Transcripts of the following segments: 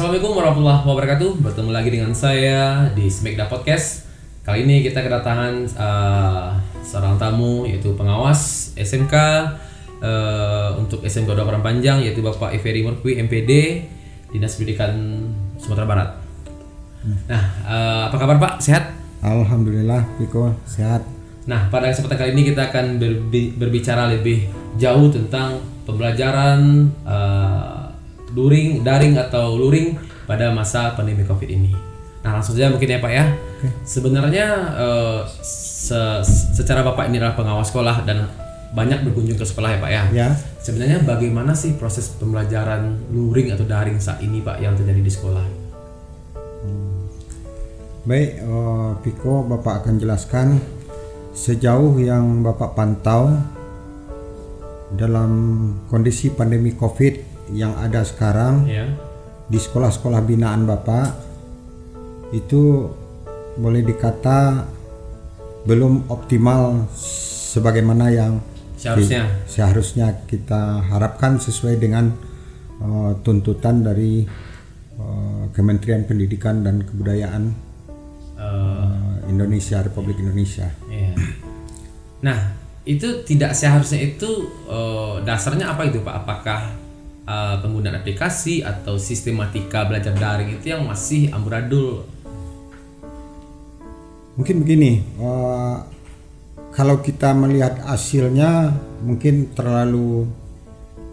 Assalamualaikum warahmatullahi wabarakatuh. Bertemu lagi dengan saya di Smekda Podcast. Kali ini kita kedatangan uh, seorang tamu yaitu pengawas SMK uh, untuk SMK Dua Orang Panjang yaitu Bapak Eferi Murkwi MPD Dinas Pendidikan Sumatera Barat. Nah, uh, apa kabar Pak? Sehat? Alhamdulillah, Piko sehat. Nah, pada kesempatan kali ini kita akan berbi- berbicara lebih jauh tentang pembelajaran uh, luring, daring atau luring pada masa pandemi Covid ini. Nah, langsung saja mungkin ya Pak ya. Sebenarnya uh, se- secara Bapak ini adalah pengawas sekolah dan banyak berkunjung ke sekolah ya Pak ya. Ya, Sebenarnya bagaimana sih proses pembelajaran luring atau daring saat ini Pak yang terjadi di sekolah? baik, eh, Piko, Bapak akan jelaskan sejauh yang Bapak pantau dalam kondisi pandemi COVID yang ada sekarang Ya. di sekolah-sekolah binaan Bapak itu boleh dikata belum optimal sebagaimana yang Seharusnya. di- seharusnya kita harapkan sesuai dengan eh, tuntutan dari eh, Kementerian Pendidikan dan Kebudayaan Uh, eh, Indonesia Republik Indonesia. Iya. Nah, itu tidak seharusnya itu eh, dasarnya apa itu Pak? Apakah eh, penggunaan aplikasi atau sistematika belajar daring itu yang masih amburadul? Mungkin begini, eh, kalau kita melihat hasilnya mungkin terlalu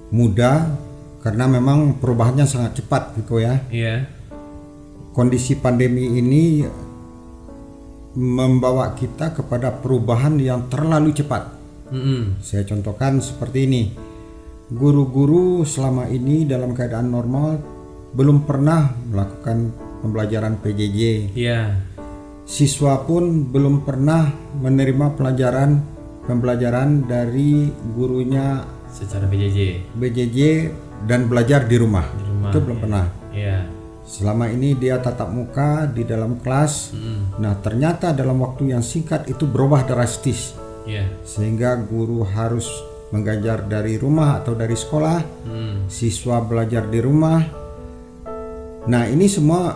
mudah karena memang perubahannya sangat cepat gitu ya. Iya. Kondisi pandemi ini membawa kita kepada perubahan yang terlalu cepat. Mm-mm. Saya contohkan seperti ini. Guru-guru selama ini dalam keadaan normal belum pernah melakukan pembelajaran PJJ. Iya. Siswa pun belum pernah menerima pelajaran pembelajaran dari gurunya Secara PJJ BJJ dan belajar di rumah. di rumah. Itu belum pernah. Iya. Selama ini dia tatap muka di dalam kelas. Mm-mm. Nah, ternyata dalam waktu yang singkat itu berubah drastis Iya. sehingga guru harus mengajar dari rumah atau dari sekolah, Mm. siswa belajar di rumah. Nah, ini semua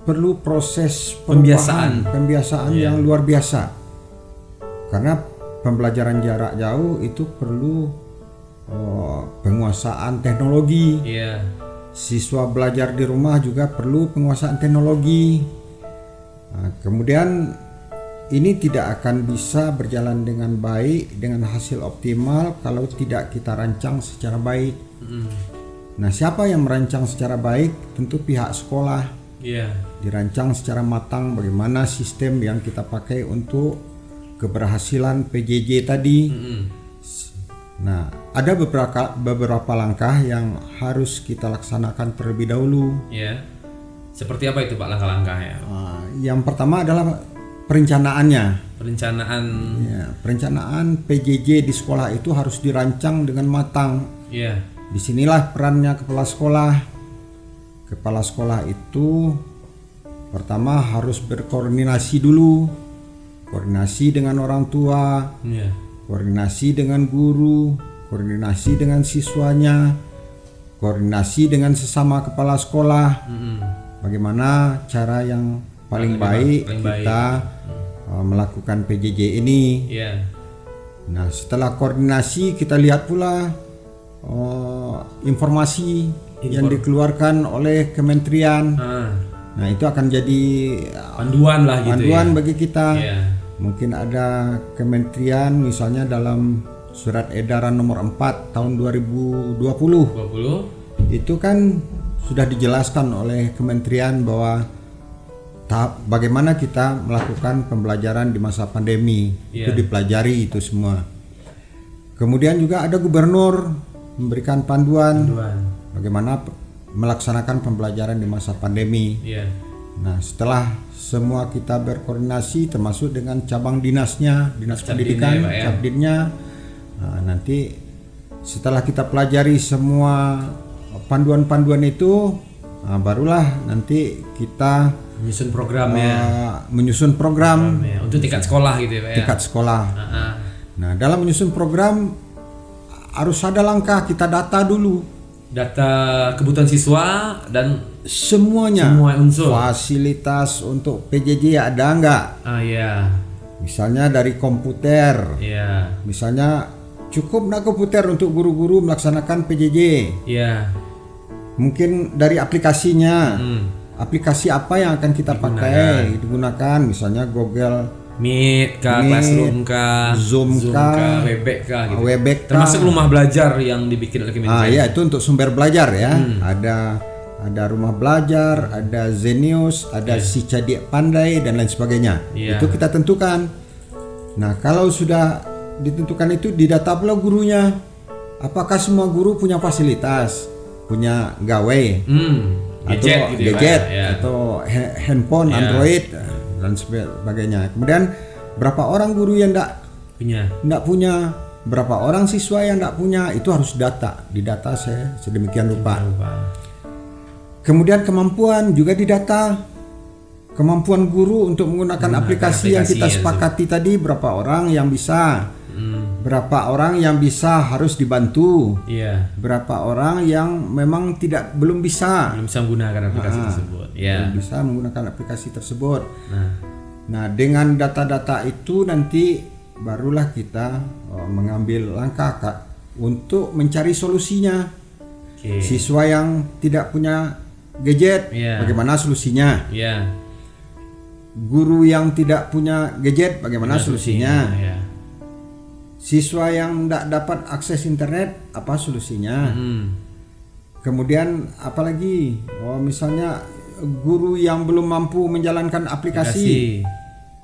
perlu proses Pembiasaan. pembiasaan yang luar biasa. Karena pembelajaran jarak jauh itu perlu oh, penguasaan teknologi. Iya. Siswa belajar di rumah juga perlu penguasaan teknologi. Nah, kemudian ini tidak akan bisa berjalan dengan baik dengan hasil optimal kalau tidak kita rancang secara baik. Mm-mm. Nah, siapa yang merancang secara baik? Tentu pihak sekolah. Iya. Dirancang secara matang bagaimana sistem yang kita pakai untuk keberhasilan PJJ tadi. Mm-mm. Nah, ada beberapa beberapa langkah yang harus kita laksanakan terlebih dahulu. Iya. Seperti apa itu Pak langkah-langkahnya? Ah, yang pertama adalah perencanaannya. Perencanaan. Ya, perencanaan PJJ di sekolah itu harus dirancang dengan matang. Iya. Di sinilah perannya kepala sekolah. Kepala sekolah itu pertama harus berkoordinasi dulu, koordinasi dengan orang tua, Iya. koordinasi dengan guru, koordinasi dengan siswanya, koordinasi dengan sesama kepala sekolah. Mm-mm. Bagaimana cara yang paling baik paling baik. kita uh, melakukan PJJ ini? Iya. Nah, setelah koordinasi kita lihat pula uh, informasi yang dikeluarkan oleh kementerian. Ah, Nah, itu akan jadi panduan lah gitu panduan ya. bagi kita. Iya. Mungkin ada kementerian misalnya dalam surat edaran nomor 4 tahun 2020 20 itu kan sudah dijelaskan oleh kementerian bahwa tahap bagaimana kita melakukan pembelajaran di masa pandemi itu Iya. dipelajari itu semua. Kemudian juga ada gubernur memberikan panduan panduan. bagaimana melaksanakan pembelajaran di masa pandemi. Iya. Nah, setelah semua kita berkoordinasi termasuk dengan cabang dinasnya, dinas Cabdinnya pendidikan, ya? cabdinnya. Nah, nanti setelah kita pelajari semua panduan-panduan itu, nah, barulah nanti kita Menyusun programnya. uh, menyusun program Programnya. Untuk tingkat sekolah gitu ya, Pak ya. tingkat sekolah. Ah, ah. Nah, dalam menyusun program harus ada langkah kita data dulu data kebutuhan siswa dan semuanya semua unsur. fasilitas untuk PJJ ada nggak Ah ya, misalnya dari komputer ya, misalnya cukup nggak komputer untuk guru-guru melaksanakan PJJ ya. Mungkin dari aplikasinya Hmm. aplikasi apa yang akan kita pakai digunakan misalnya Google Meet kah, Meet, Classroom kah, Zoom kah, Webex kah gitu. Webex. Termasuk rumah belajar yang dibikin oleh Kementerian. Ah ya itu untuk sumber belajar ya. Hmm. Ada ada rumah belajar, ada Zenius, ada si Cadik Pandai dan lain sebagainya. Iya. Itu kita tentukan. Nah, kalau sudah ditentukan itu didata pula gurunya. Apakah semua guru punya fasilitas, punya gawe Hmm. Gadget atau gitu ya, gadget ya. atau ha- handphone, Iya. Android dan sebagainya. Kemudian berapa orang guru yang tidak Punya. tidak punya berapa orang siswa yang tidak punya itu harus data didata saya sedemikian rupa kemudian kemampuan juga didata kemampuan guru untuk menggunakan aplikasi, yang aplikasi kita ya, sepakati tadi berapa orang yang bisa. Berapa orang yang bisa harus dibantu Iya. berapa orang yang memang tidak belum bisa Belum bisa menggunakan aplikasi Ah. tersebut. Ya. belum bisa menggunakan aplikasi tersebut Nah. Nah, dengan data-data itu nanti barulah kita oh, mengambil langkah Kak untuk mencari solusinya. Oke. Siswa yang tidak punya gadget, Iya. bagaimana solusinya? Ya. Guru yang tidak punya gadget, bagaimana solusinya? Ya. Siswa yang tidak dapat akses internet, apa solusinya? Hmm. Kemudian apalagi? Oh, misalnya guru yang belum mampu menjalankan aplikasi. Kasih.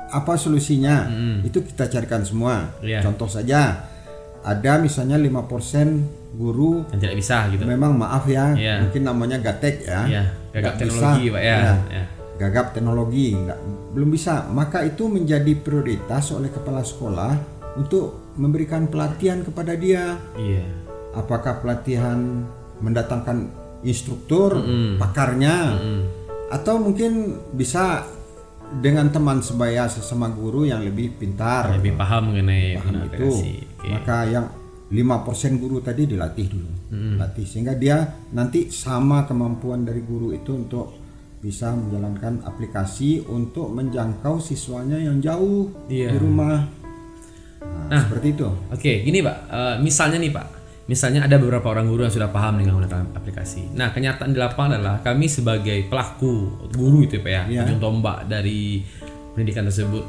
apa solusinya itu kita carikan semua Iya. contoh saja ada misalnya 5% guru Yang tidak bisa gitu. memang maaf ya Iya. mungkin namanya gatek ya Ya. Gagap teknologi, bisa. Pak ya. Ya. Ya. gagap teknologi nggak belum bisa maka itu menjadi prioritas oleh kepala sekolah untuk memberikan pelatihan kepada dia Iya. apakah pelatihan mendatangkan instruktur Mm-mm. pakarnya Hmm. atau mungkin bisa dengan teman sebaya sesama guru yang lebih pintar Lebih paham mengenai paham itu. Oke. maka yang 5% guru tadi dilatih dulu Hmm. latih sehingga dia nanti sama kemampuan dari guru itu untuk bisa menjalankan aplikasi untuk menjangkau siswanya yang jauh Iya. di rumah nah, seperti itu Oke, gini Pak, Eh, misalnya nih Pak, misalnya ada beberapa orang guru yang sudah paham dengan menggunakan aplikasi. Nah, kenyataan di lapangan adalah kami sebagai pelaku guru itu Pak ya, Iya. ujung tombak dari pendidikan tersebut.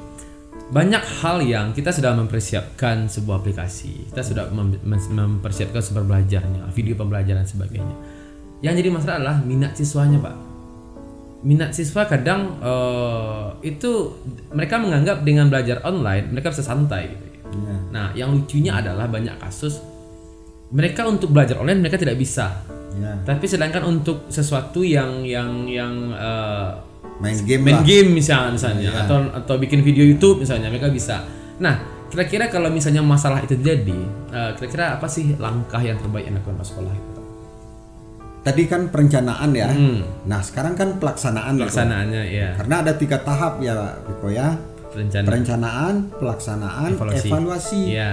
Banyak hal yang kita sudah mempersiapkan sebuah aplikasi, kita sudah mem- mem- mempersiapkan sumber belajarnya, video pembelajaran sebagainya. Yang jadi masalah adalah minat siswanya Pak. Minat siswa kadang eh, itu mereka menganggap dengan belajar online mereka bisa santai gitu Iya. Nah, yang lucunya adalah banyak kasus mereka untuk belajar online mereka tidak bisa. ya Tapi sedangkan untuk sesuatu yang yang yang eh, main game main lah game misalnya misalnya Iya. atau atau bikin video YouTube misalnya mereka bisa. Nah, kira-kira kalau misalnya masalah itu terjadi, eh, kira-kira apa sih langkah yang terbaik yang dilakukan sekolah itu? tadi kan perencanaan ya Hmm, nah sekarang kan pelaksanaan pelaksanaannya ya, karena ada tiga tahap ya Riko ya rencana. perencanaan pelaksanaan Evaluasi. evaluasi Ya.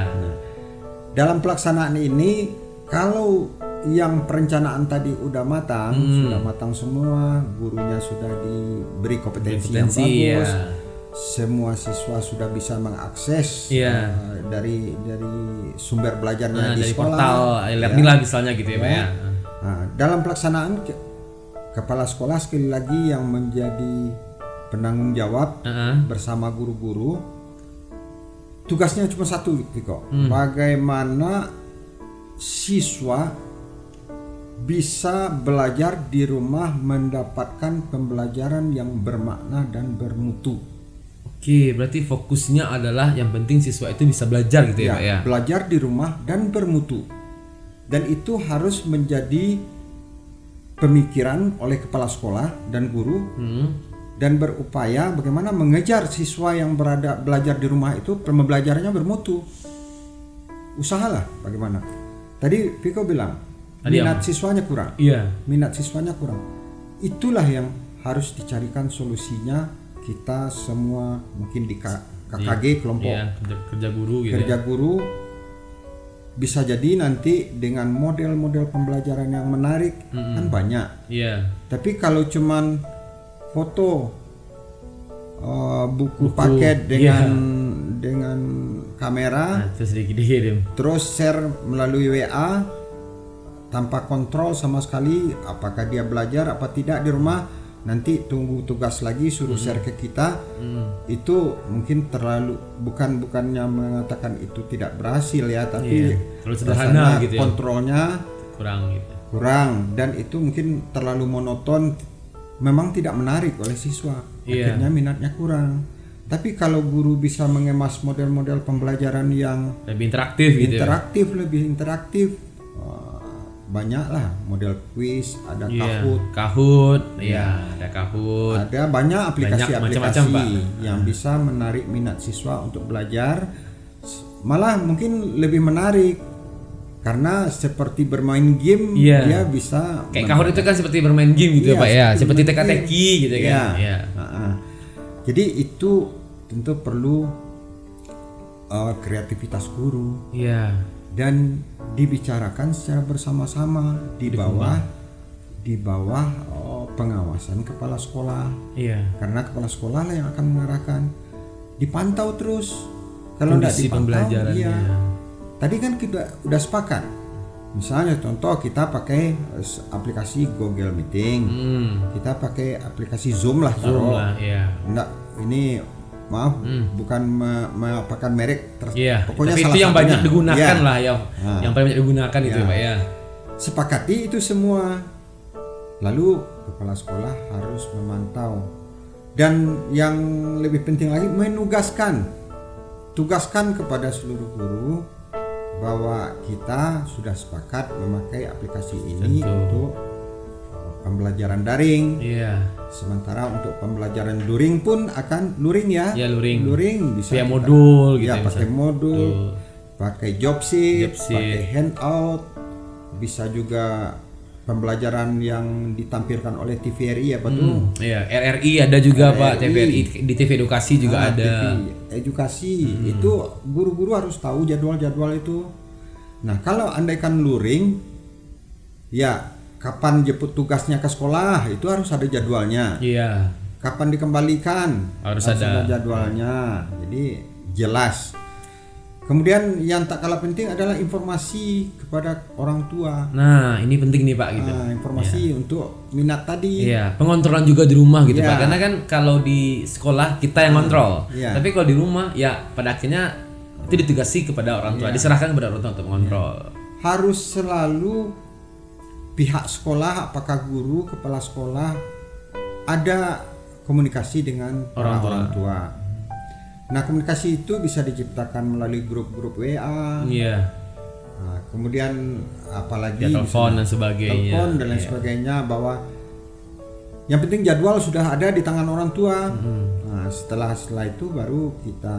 dalam pelaksanaan ini kalau yang perencanaan tadi udah matang, Hmm. sudah matang semua, gurunya sudah diberi kompetensi, yang Kompetensi, bagus, ya. semua siswa sudah bisa mengakses Iya. eh, dari dari sumber belajarnya Nah, di dari sekolah. portal e-learning lah misalnya gitu ya, Pak ya. Nah, dalam pelaksanaan ke- kepala sekolah sekali lagi yang menjadi penanggung jawab Heeh. bersama guru-guru tugasnya cuma satu Viko Hmm. bagaimana siswa bisa belajar di rumah mendapatkan pembelajaran yang bermakna dan bermutu Oke, berarti fokusnya adalah yang penting siswa itu bisa belajar gitu ya, Pak ya. belajar di rumah dan bermutu dan itu harus menjadi pemikiran oleh kepala sekolah dan guru Hmm. Dan berupaya bagaimana mengejar siswa yang berada belajar di rumah itu pembelajarannya bermutu. Usahalah bagaimana. Tadi Viko bilang Tadi minat siswanya kurang, Iya. minat siswanya kurang. Itulah yang harus dicarikan solusinya kita semua mungkin di KKG kelompok Iya, kerja, kerja guru gitu kerja ya. guru bisa jadi nanti dengan model-model pembelajaran yang menarik kan banyak. Iya. Tapi kalau cuman foto uh, buku, paket dengan dengan kamera. Nah, terus dikirim. terus share melalui WA tanpa kontrol sama sekali apakah dia belajar apa tidak di rumah. Nanti tunggu tugas lagi suruh share ke kita. Itu mungkin terlalu bukan bukannya mengatakan itu tidak berhasil ya tapi Iya, terlalu sederhana gitu ya. kontrolnya Kurang gitu. kurang. Dan itu mungkin terlalu monoton memang tidak menarik oleh siswa Iya. akhirnya minatnya kurang tapi kalau guru bisa mengemas model-model pembelajaran yang Lebih interaktif gitu. ya. interaktif lebih interaktif wah, banyak lah model quiz ada Iya. Kahoot Kahoot, iya, ada Kahoot. ada banyak aplikasi-aplikasi yang bisa menarik minat siswa untuk belajar malah mungkin lebih menarik karena seperti bermain game Iya. dia bisa Kayak Kahoot itu kan seperti bermain game gitu Iya, ya, Pak ya. seperti teka-teki gitu kan. Iya. Iya. Ha-ha. Jadi itu tentu perlu uh, kreativitas guru Iya. dan dibicarakan secara bersama-sama di bawah di bawah oh, pengawasan kepala sekolah Iya. karena kepala sekolah lah yang akan mengarahkan dipantau terus kalau tidak dipantau pembelajarannya. iya tadi kan kita udah sepakat misalnya contoh kita pakai eh, aplikasi Google Meeting Hmm. kita pakai aplikasi Zoom lah Zoom taruh. lah, iya. Enggak, ini maaf bukan me- mengapakan merek ter- Hmm. Iya. pokoknya Tapi salah itu yang satunya. banyak digunakan Iya. lah ya. Nah. Yang paling banyak digunakan itu ya, Pak ya. Sepakati itu semua. Lalu kepala sekolah harus memantau. Dan yang lebih penting lagi menugaskan. Tugaskan kepada seluruh guru bahwa kita sudah sepakat memakai aplikasi ini Tentu. untuk pembelajaran daring. Iya. Sementara untuk pembelajaran luring pun akan luring ya. Ya, luring. Luring bisa Via kita- modul gitu ya, ya, pakai misalnya. modul, pakai job sheet, Job sheet. pakai handout, bisa juga pembelajaran yang ditampilkan oleh TVRI apa tuh? Hmm, Iya, RRI ada juga Pak, RRI. TVRI di TV edukasi juga Ah, ada. Hmm. TV edukasi itu guru-guru harus tahu jadwal-jadwal itu. Nah, kalau andaikan luring ya kapan jemput tugasnya ke sekolah itu harus ada jadwalnya. Iya. Kapan dikembalikan Harus ada. jadwalnya. Jadi jelas. Kemudian yang tak kalah penting adalah informasi kepada orang tua. Nah, ini penting nih Pak gitu. Nah, informasi untuk minat tadi. Iya, pengontrolan juga di rumah gitu Iya. Pak. Karena kan kalau di sekolah kita yang kontrol. Iya. Tapi kalau di rumah ya pada akhirnya itu ditugasi kepada orang tua, Iya. diserahkan kepada orang tua untuk mengontrol. Harus selalu pihak sekolah, apakah guru, kepala sekolah ada komunikasi dengan Orang tua. orang tua. Nah, komunikasi itu bisa diciptakan melalui grup-grup WA. Iya. Nah, kemudian apalagi Ya, telepon dan sebagainya. telepon dan lain Iya. sebagainya bahwa yang penting jadwal sudah ada di tangan orang tua. Hmm. Nah, setelah setelah itu baru kita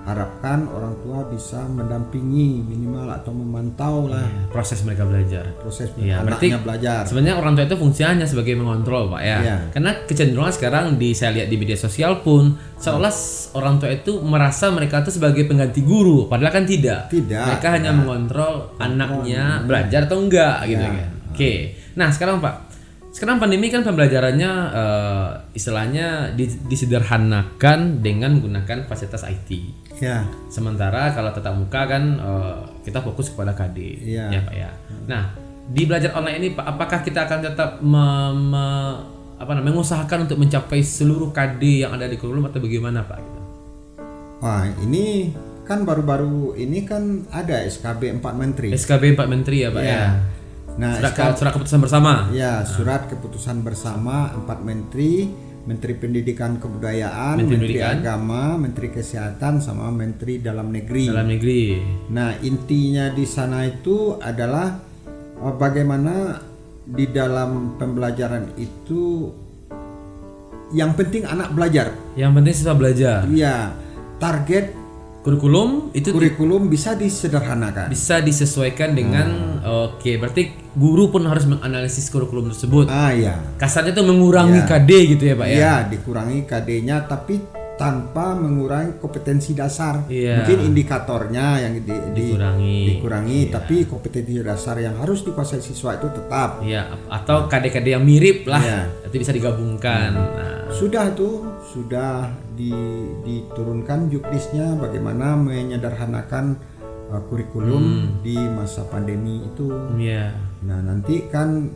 harapkan orang tua bisa mendampingi minimal atau memantau lah Proses mereka belajar. proses Iya, berarti anaknya belajar. Sebenarnya orang tua itu fungsinya sebagai mengontrol, Pak ya. Iya. Karena kecenderungan sekarang di saya lihat di media sosial pun seolah s- orang tua itu merasa mereka itu sebagai pengganti guru, padahal kan tidak. Tidak, Mereka hanya mengontrol anaknya belajar atau enggak gitu Iya. kan. Oke. Nah, sekarang Pak, sekarang pandemi kan pembelajarannya eh, istilahnya di- disederhanakan dengan menggunakan fasilitas IT. Ya, Sementara kalau tetap muka kan eh, kita fokus kepada KD, Iya. ya Pak ya. Nah di belajar online ini Pak, apakah kita akan tetap me- me- apa namanya mengusahakan untuk mencapai seluruh KD yang ada di kurikulum atau bagaimana Pak? Wah ini kan baru-baru ini kan ada SKB 4 Menteri. SKB 4 Menteri ya Pak ya. Ya. Nah, Surat, SKB surat keputusan bersama. Ya, surat keputusan bersama empat menteri, Menteri Pendidikan Kebudayaan, Menteri Menteri, Pendidikan. Agama, Menteri Kesehatan, sama Menteri Dalam Negeri. dalam negeri. Nah, intinya di sana itu adalah eh, bagaimana di dalam pembelajaran itu yang penting anak belajar. Yang penting siswa belajar. Ya, target Kurikulum itu kurikulum bisa disederhanakan. bisa disesuaikan dengan oke berarti guru pun harus menganalisis kurikulum tersebut. Ah ya. Kasarnya itu mengurangi Ya. KD gitu ya Pak ya. Ya, dikurangi KD-nya tapi tanpa mengurangi kompetensi dasar. Iya. Mungkin indikatornya yang di, di- Dikurangi. dikurangi, Iya. tapi kompetensi dasar yang harus dikuasai siswa itu tetap. Iya, atau KD-KD yang mirip lah. Iya. Itu bisa digabungkan. Nah, Sudah itu sudah di- diturunkan juknisnya bagaimana menyederhanakan uh, kurikulum Hmm. di masa pandemi itu. iya. Nah, nanti kan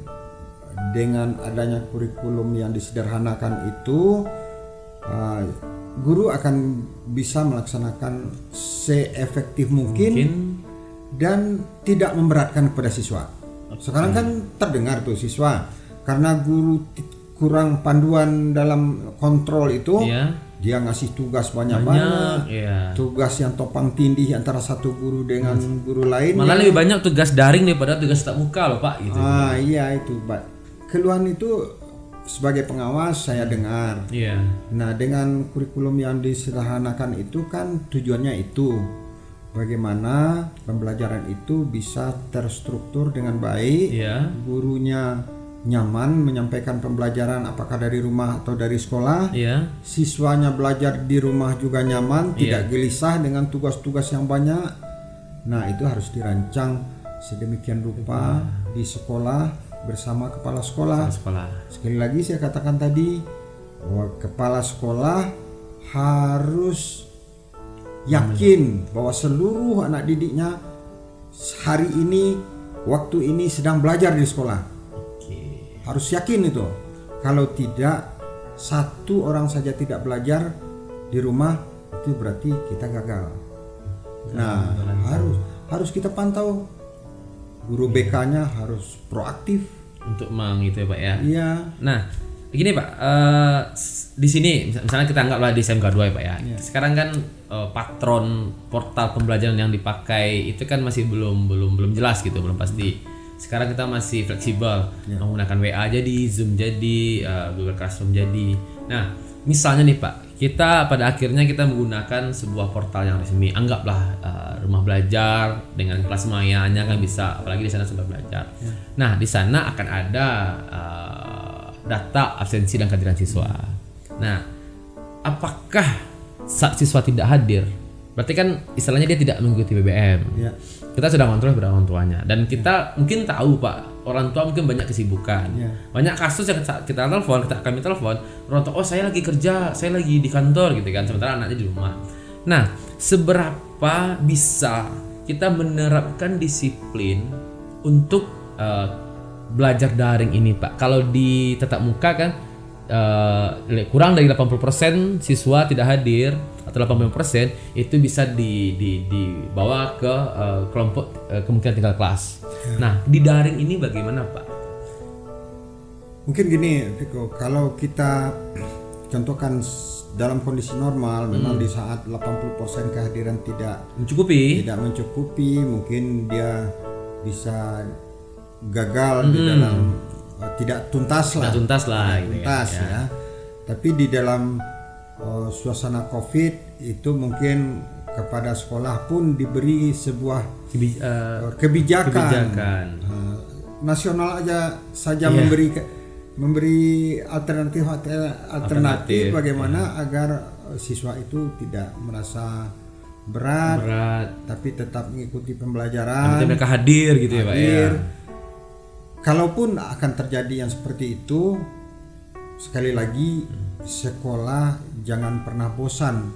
dengan adanya kurikulum yang disederhanakan itu uh, guru akan bisa melaksanakan seefektif mungkin, Mungkin dan tidak memberatkan kepada siswa. Sekarang kan terdengar tuh siswa karena guru kurang panduan dalam kontrol itu, Iya. Dia ngasih tugas banyak. banyak-banyak. Iya. Tugas yang topang tindih antara satu guru dengan guru lain. Malah lebih banyak tugas daring daripada tugas tatap muka loh, Pak gitu. Ah iya itu, Pak. Keluhan itu sebagai pengawas saya dengar. Iya. Nah, dengan kurikulum yang disederhanakan itu kan tujuannya itu bagaimana pembelajaran itu bisa terstruktur dengan baik, Iya. gurunya nyaman menyampaikan pembelajaran apakah dari rumah atau dari sekolah, Iya. siswanya belajar di rumah juga nyaman, tidak gelisah dengan tugas-tugas yang banyak. Nah, itu harus dirancang sedemikian rupa di sekolah bersama kepala sekolah. Sekolah. Sekali lagi saya katakan tadi bahwa kepala sekolah harus yakin bahwa seluruh anak didiknya hari ini waktu ini sedang belajar di sekolah. Harus yakin itu. Kalau tidak satu orang saja tidak belajar di rumah itu berarti kita gagal. Nah, harus harus kita pantau guru BK-nya harus proaktif. Untuk mang itu ya, Pak ya. Iya. Nah, gini Pak, s- di sini mis- misalnya kita anggaplah di SMK 2 ya Pak ya. Sekarang kan eh, patron portal pembelajaran yang dipakai itu kan masih belum belum belum jelas gitu, belum pasti. Sekarang kita masih fleksibel menggunakan WA jadi, Zoom jadi, eh, Google Classroom jadi. Nah, misalnya nih Pak, kita pada akhirnya kita menggunakan sebuah portal yang resmi. Anggaplah eh, rumah belajar dengan kelas mayanya kan bisa, apalagi di sana sudah belajar. Nah, di sana akan ada eh, data absensi dan kehadiran siswa. Nah, apakah saat siswa tidak hadir, berarti kan istilahnya dia tidak mengikuti BBM. Ya. Kita sudah kontrol kepada orang tuanya dan kita mungkin tahu Pak, orang tua mungkin banyak kesibukan. Ya. Banyak kasus yang kita telepon, kita kami telepon, orang tua oh saya lagi kerja, saya lagi di kantor gitu kan, sementara anaknya di rumah. Nah, seberapa bisa kita menerapkan disiplin untuk eh, belajar daring ini Pak? Kalau di tatap muka kan eh, kurang dari 80% siswa tidak hadir atau 80% itu bisa di, di, dibawa ke eh, kelompok eh, kemungkinan tinggal kelas. Nah, di daring ini bagaimana Pak? Mungkin gini, Viko, kalau kita contohkan dalam kondisi normal, memang di saat 80% kehadiran tidak Mencukupi? tidak mencukupi, mungkin dia bisa gagal di dalam uh, tidak tuntas lah, Tidak tuntas lah gitu kan, tuntas ya. Tapi di dalam uh, suasana COVID itu mungkin kepada sekolah pun diberi sebuah Kebi- eh, uh, kebijakan, kebijakan. Uh, nasional aja saja memberi ke- memberi alternatif alternatif, Alternatif, bagaimana agar uh, siswa itu tidak merasa berat, berat. tapi tetap mengikuti pembelajaran. Nanti mereka hadir gitu ya Pak ya. hadir. Kalaupun akan terjadi yang seperti itu, sekali lagi sekolah jangan pernah bosan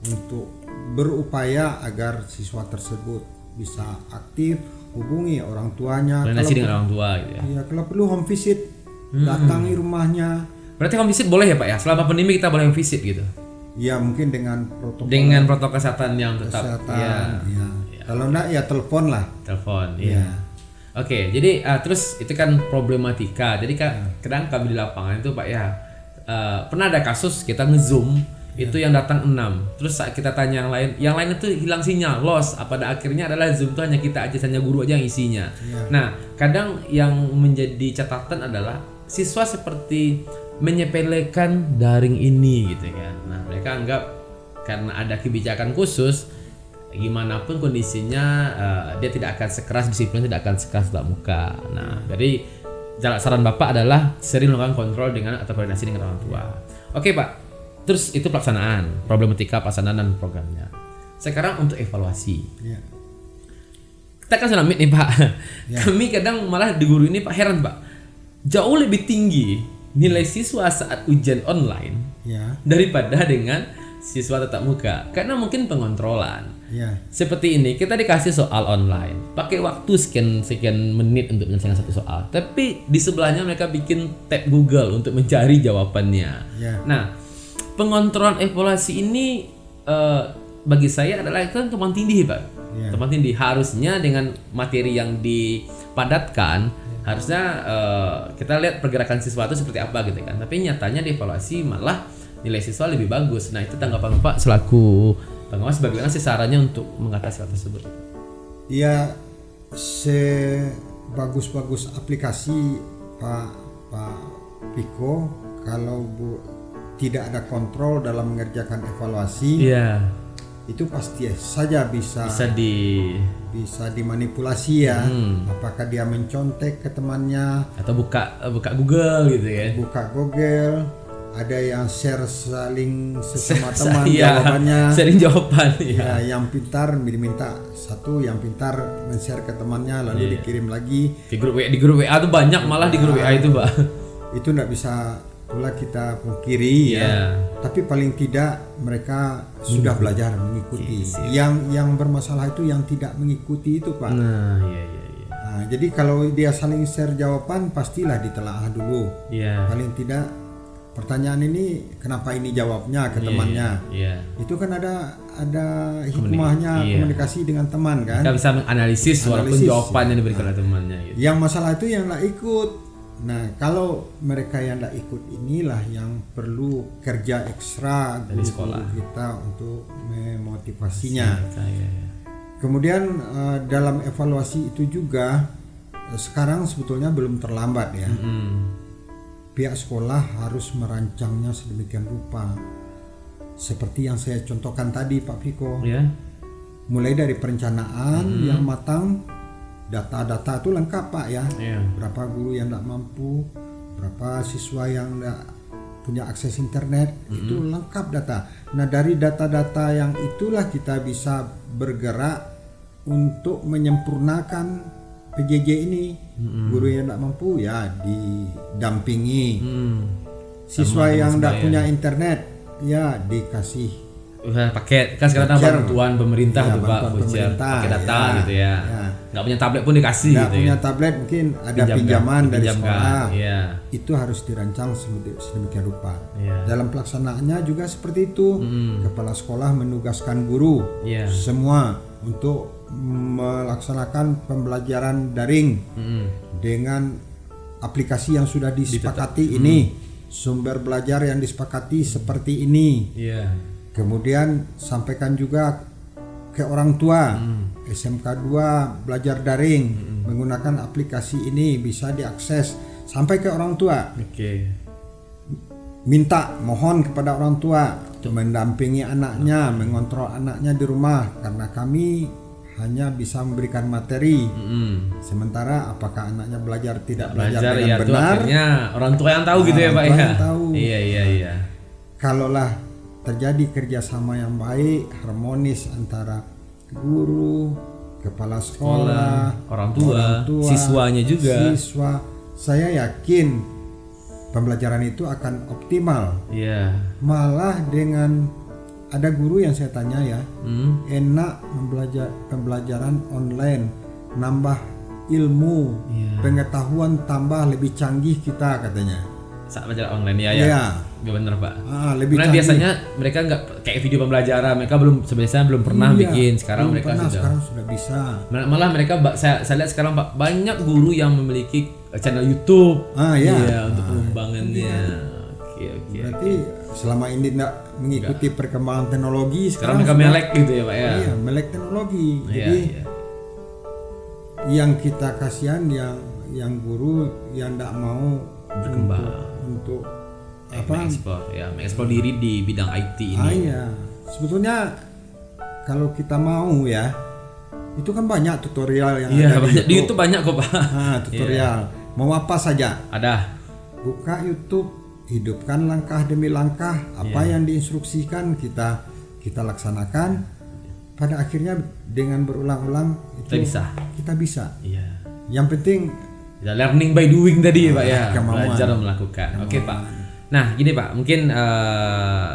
untuk berupaya agar siswa tersebut bisa aktif, hubungi orang tuanya. Koordinasi dengan orang tua gitu ya. Ya, kalau perlu home visit, Hmm. datangi rumahnya. Berarti home visit boleh ya Pak ya? Selama pandemi kita boleh home visit gitu. Ya mungkin dengan protokol Dengan protokol kesehatan yang tetap kesehatan. ya, ya. Kalau enggak ya telepon lah. telepon ya. Oke, jadi uh, terus itu kan problematika. Jadi kan kadang kami di lapangan itu Pak ya uh, pernah ada kasus kita ngezoom itu yang datang 6 terus saat kita tanya yang lain yang lain itu hilang sinyal lost pada akhirnya adalah zoom itu hanya kita aja hanya guru aja yang isinya. Nah kadang yang menjadi catatan adalah siswa seperti menyepelekan daring ini gitu kan nah mereka anggap karena ada kebijakan khusus gimana pun kondisinya eh, dia tidak akan sekeras disiplin tidak akan sekeras tatap muka. Nah jadi jalan saran bapak adalah sering melakukan kontrol dengan atau koordinasi dengan orang tua oke pak Terus itu pelaksanaan, problematika pelaksanaan dan programnya. Sekarang untuk evaluasi. Ya. Kita kan sudah meet nih Pak. Kami kadang malah di guru ini Pak heran Pak. Jauh lebih tinggi nilai siswa saat ujian online Ya. daripada dengan siswa tatap muka. Karena mungkin pengontrolan. Ya. Seperti ini kita dikasih soal online, pakai waktu sekian sekian menit untuk menyelesaikan satu soal. Tapi di sebelahnya mereka bikin tab Google untuk mencari jawabannya. Ya. Nah, pengontrolan evaluasi ini eh, bagi saya adalah kan tumpang tindih, Pak. Ya. Tumpang tindih harusnya dengan materi yang dipadatkan harusnya eh, kita lihat pergerakan siswa itu seperti apa gitu kan. Tapi nyatanya di evaluasi malah nilai siswa lebih bagus. Nah, itu tanggapan Bapak selaku pengawas bagaimana sih caranya untuk mengatasi hal tersebut? Ya sebagus-bagus aplikasi Pak Pak Piko kalau Bu tidak ada kontrol dalam mengerjakan evaluasi Iya, itu pasti saja bisa bisa di bisa dimanipulasi ya. Hmm. Apakah dia mencontek ke temannya, atau buka buka Google gitu ya. buka Google, ada yang share saling sesama teman Iya, jawabannya. sering jawaban ya. Ya, yang pintar diminta satu, yang pintar men-share ke temannya lalu dikirim lagi. Di grup WA, di grup WA tuh banyak malah di grup WA itu, Pak. Itu tidak bisa pula kita pungkiri ya. Iya. Tapi paling tidak mereka sudah belajar mengikuti. Iya, Yang yang bermasalah itu yang tidak mengikuti itu, Pak. Nah, iya iya iya. Nah, jadi kalau dia saling share jawaban pastilah ditelaah dulu. Iya. Paling tidak pertanyaan ini kenapa ini jawabnya ke temannya. Iya. Itu kan ada ada hikmahnya iya. komunikasi dengan teman kan. Kita bisa menganalisis walaupun Analisis. jawaban yang diberikan oleh temannya gitu. Yang masalah itu yang nggak ikut. Nah, kalau mereka yang nggak ikut inilah yang perlu kerja ekstra Dari sekolah. kita untuk memotivasinya. Kita, iya, iya. Kemudian eh, dalam evaluasi itu juga eh, sekarang sebetulnya belum terlambat ya. Mm. Pihak sekolah harus merancangnya sedemikian rupa. Seperti yang saya contohkan tadi Pak Piko. Ya. Mulai dari perencanaan yang matang, data-data itu lengkap Pak ya. Iya. Berapa guru yang tidak mampu, berapa siswa yang tidak punya akses internet, itu lengkap data. Nah dari data-data yang itulah kita bisa bergerak untuk menyempurnakan PJJ ini. Guru yang tidak mampu ya didampingi. Hmm. Siswa yang tidak punya internet ya dikasih paket kan sekarang Voucher. bantuan pemerintah Ya, tuh Pak, voucher, pemerintah, pakai data ya. gitu ya. Ya. Nggak punya tablet pun dikasih nggak gitu punya ya. tablet mungkin ada Pinjamkan, pinjaman dari sekolah. Iya. Itu harus dirancang sedemi- sedemikian rupa. Iya. Dalam pelaksanaannya juga seperti itu. Kepala sekolah menugaskan guru Iya. semua untuk melaksanakan pembelajaran daring Mm-mm. dengan aplikasi yang sudah disepakati ini, sumber belajar yang disepakati seperti ini. Iya. Kemudian sampaikan juga ke orang tua. SMK 2 belajar daring. Menggunakan aplikasi ini bisa diakses sampai ke orang tua. Oke. Minta mohon kepada orang tua. Mendampingi anaknya, mengontrol anaknya di rumah. Karena kami hanya bisa memberikan materi. Mm-mm. Sementara apakah anaknya belajar tidak belajar, Belajar dengan ya benar? akhirnya orang tua yang tahu gitu ya Orang Pak tua ya. tahu. Iya iya iya. kalaulah terjadi kerjasama yang baik harmonis antara guru kepala sekolah, orang tua, siswanya juga. siswa saya yakin pembelajaran itu akan optimal Iya. malah dengan ada guru yang saya tanya ya Hmm. enak membelajar pembelajaran online nambah ilmu Iya. pengetahuan tambah lebih canggih kita katanya Saat belajar online ya ya. Iya. Gak bener Pak. ah, lebih Karena canggih biasanya mereka nggak kayak video pembelajaran, mereka belum sebenarnya belum pernah Iya, bikin. Sekarang belum mereka pernah, sudah. sekarang sudah bisa Mal- Malah mereka saya, saya lihat sekarang Pak banyak guru yang memiliki channel YouTube. ah ya Iya, untuk pengembangannya. Oke oke. berarti selama ini tidak mengikuti perkembangan teknologi Sekarang sekarang, mereka melek gitu ya Pak ya. iya, melek teknologi Iya, jadi iya. yang kita kasihan yang yang guru yang tidak mau Berkembang. untuk, untuk apa? apa Mengeksplor ya, mengeksplor diri di bidang IT ini. ah iya sebetulnya kalau kita mau ya itu kan banyak tutorial yang Iya, ada banyak di YouTube banyak kok Pak. Ah, tutorial mau apa saja Ada. buka YouTube hidupkan langkah demi langkah apa yang diinstruksikan kita kita laksanakan pada akhirnya dengan berulang-ulang itu Kita bisa. kita bisa Iya. yang penting Ya, learning by doing tadi ya Pak ya. kemauan. Belajar melakukan. Oke Pak. Nah gini Pak, mungkin eh,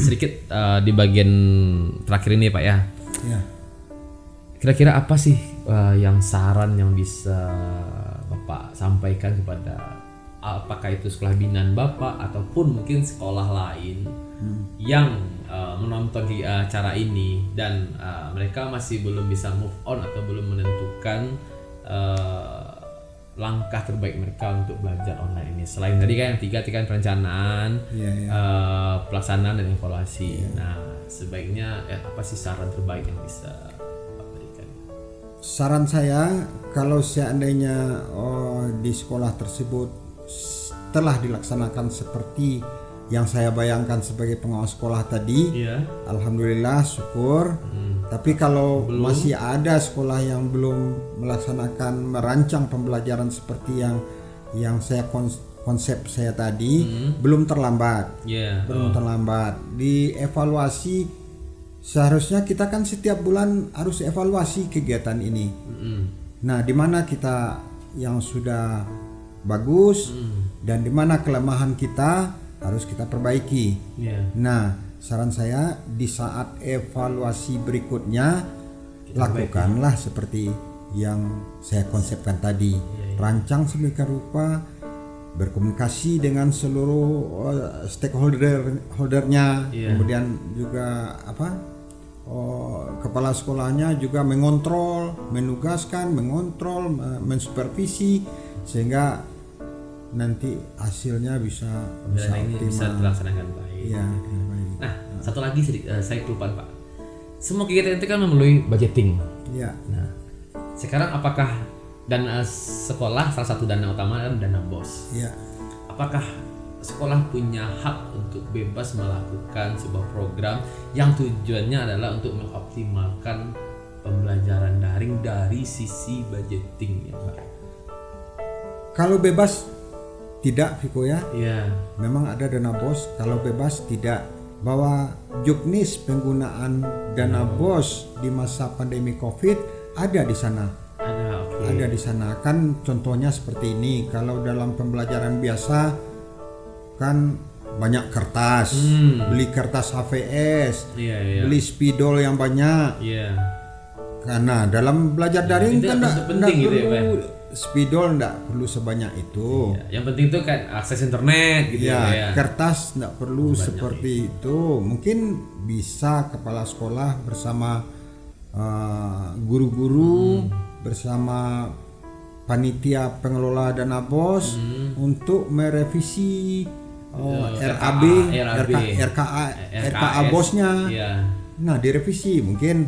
sedikit eh, di bagian terakhir ini Pak ya. ya Kira-kira apa sih eh, yang saran yang bisa Bapak sampaikan kepada apakah itu sekolah binaan Bapak ataupun mungkin sekolah lain yang eh, menonton di eh, acara ini dan eh, mereka masih belum bisa move on atau belum menentukan eh, langkah terbaik mereka untuk belajar online ini. Selain tadi kan yang tiga tadi kan perencanaan, Iya, iya. eh, pelaksanaan dan evaluasi. Nah, sebaiknya eh, apa sih saran terbaik yang bisa berikan? saran saya kalau seandainya oh, di sekolah tersebut telah dilaksanakan seperti yang saya bayangkan sebagai pengawas sekolah tadi Iya. Alhamdulillah syukur Hmm. tapi kalau masih ada sekolah yang belum melaksanakan merancang pembelajaran seperti yang yang saya kons- konsep saya tadi belum terlambat Iya. belum terlambat dievaluasi seharusnya kita kan setiap bulan harus evaluasi kegiatan ini Mm-mm. nah di mana kita yang sudah bagus. Dan di mana kelemahan kita harus kita perbaiki. Iya. nah saran saya di saat evaluasi berikutnya lakukanlah seperti yang saya konsepkan tadi. Rancang sedemikian rupa berkomunikasi dengan seluruh uh, stakeholder holdernya. Iya. kemudian juga apa oh, kepala sekolahnya juga mengontrol menugaskan mengontrol me- mensupervisi sehingga nanti hasilnya bisa bisa bisa dilaksanakan baik. ya baik. Nah, satu lagi eh, saya kelupaan Pak. Semua kegiatan itu kan melalui budgeting. ya Nah, sekarang apakah dan eh, sekolah salah satu dana utama kan dana bos. ya Apakah sekolah punya hak untuk bebas melakukan sebuah program yang tujuannya adalah untuk mengoptimalkan pembelajaran daring dari sisi budgetingnya, Pak? Kalau bebas tidak Viko ya. Iya. memang ada dana bos. Kalau bebas tidak. Bahwa juknis penggunaan dana bos di masa pandemi covid ada di sana. Ada oke. ada di sana. Kan contohnya seperti ini. Kalau dalam pembelajaran biasa kan banyak kertas. Hmm. beli kertas HVS Iya, iya. beli spidol yang banyak. Iya. karena dalam belajar daring itu kan enggak penting gitu ya, perlu spidol enggak perlu sebanyak itu Ya, yang penting itu kan akses internet gitu ya, ya. ya. kertas tidak perlu seperti itu. Mungkin bisa kepala sekolah bersama uh, guru-guru bersama panitia pengelola dana bos untuk merevisi uh, RAB, RAB. RK, RKA, RKA RKS. bosnya. Iya. Nah, direvisi mungkin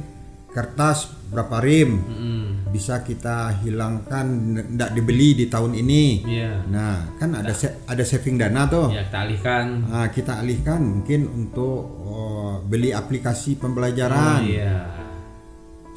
kertas berapa rim Mm-mm. Bisa kita hilangkan tidak dibeli di tahun ini. Iya. Nah, kan ada ada saving dana tuh. Ya, kita alihkan. Nah, kita alihkan mungkin untuk oh, beli aplikasi Oh, pembelajaran, iya.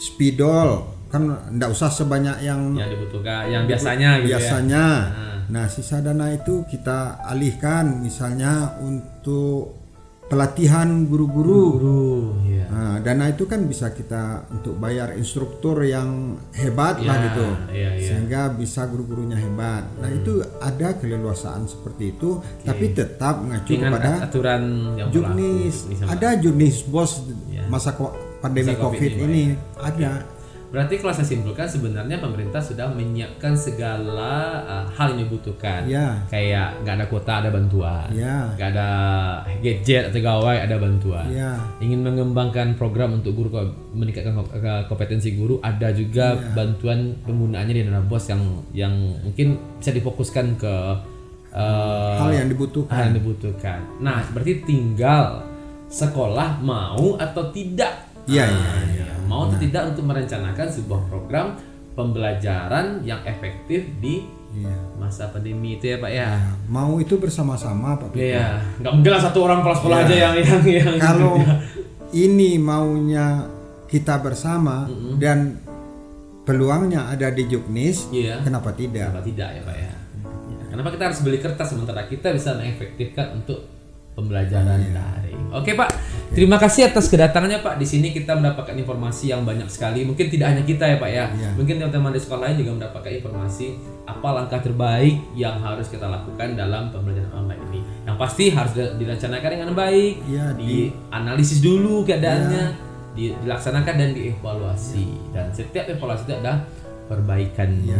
spidol kan tidak usah sebanyak yang Yang dibutuhkan, yang biasanya gitu ya. biasanya. Nah. Nah, sisa dana itu kita alihkan misalnya untuk pelatihan guru-guru. Guru, iya. Nah, dana itu kan bisa kita untuk bayar instruktur yang hebat lah Ya, gitu. iya, iya. Sehingga bisa guru-gurunya hebat. Nah, itu ada keleluasaan seperti itu, tapi tetap mengacu Dengan kepada aturan yang Ada juknis bos Ya. masa pandemi Masa Covid Covid, ini, ini, ada. Berarti kalau saya simpulkan sebenarnya pemerintah sudah menyiapkan segala uh, hal yang dibutuhkan. Ya. Kayak nggak ada kuota ada bantuan. Ya. Nggak ada gadget atau gawai ada bantuan. Ya. Ingin mengembangkan program untuk guru meningkatkan kompetensi guru ada juga Ya. bantuan penggunaannya di dana bos yang yang mungkin bisa difokuskan ke uh, Hal yang dibutuhkan. hal yang dibutuhkan. Nah, berarti tinggal sekolah mau atau tidak. Iya, iya, iya. Mau atau tidak untuk merencanakan sebuah program pembelajaran yang efektif di Iya. masa pandemi itu ya, Pak ya. Nah, mau itu bersama-sama Pak. Iya, nggak mungkin lah satu orang kepala sekolah Iya. aja yang yang yang Kalau ini maunya kita bersama dan peluangnya ada di juknis, Iya. kenapa tidak? Kenapa tidak ya, Pak ya? Kenapa kita harus beli kertas sementara kita bisa mengefektifkan untuk pembelajaran Iya. daring. Oke Pak, terima kasih atas kedatangannya Pak. Di sini kita mendapatkan informasi yang banyak sekali. Mungkin tidak hanya kita ya Pak ya. Iya. Mungkin teman-teman di sekolah lain juga mendapatkan informasi apa langkah terbaik yang harus kita lakukan dalam pembelajaran online ini. Yang pasti harus di- direncanakan dengan baik, Iya, dianalisis dulu keadaannya, di- dilaksanakan dan dievaluasi. Dan setiap evaluasi itu ada perbaikannya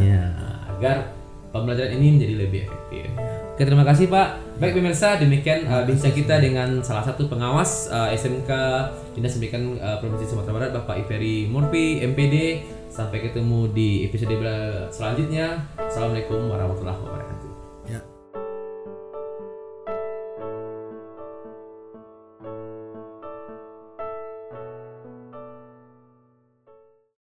agar pembelajaran ini menjadi lebih efektif. Oke, terima kasih Pak. Baik pemirsa, demikian uh, bincang kita dengan salah satu pengawas uh, SMK Dinas Pendidikan uh, Provinsi Sumatera Barat Bapak Iveri Murphy MPD. Sampai ketemu di episode selanjutnya. Assalamualaikum warahmatullahi wabarakatuh.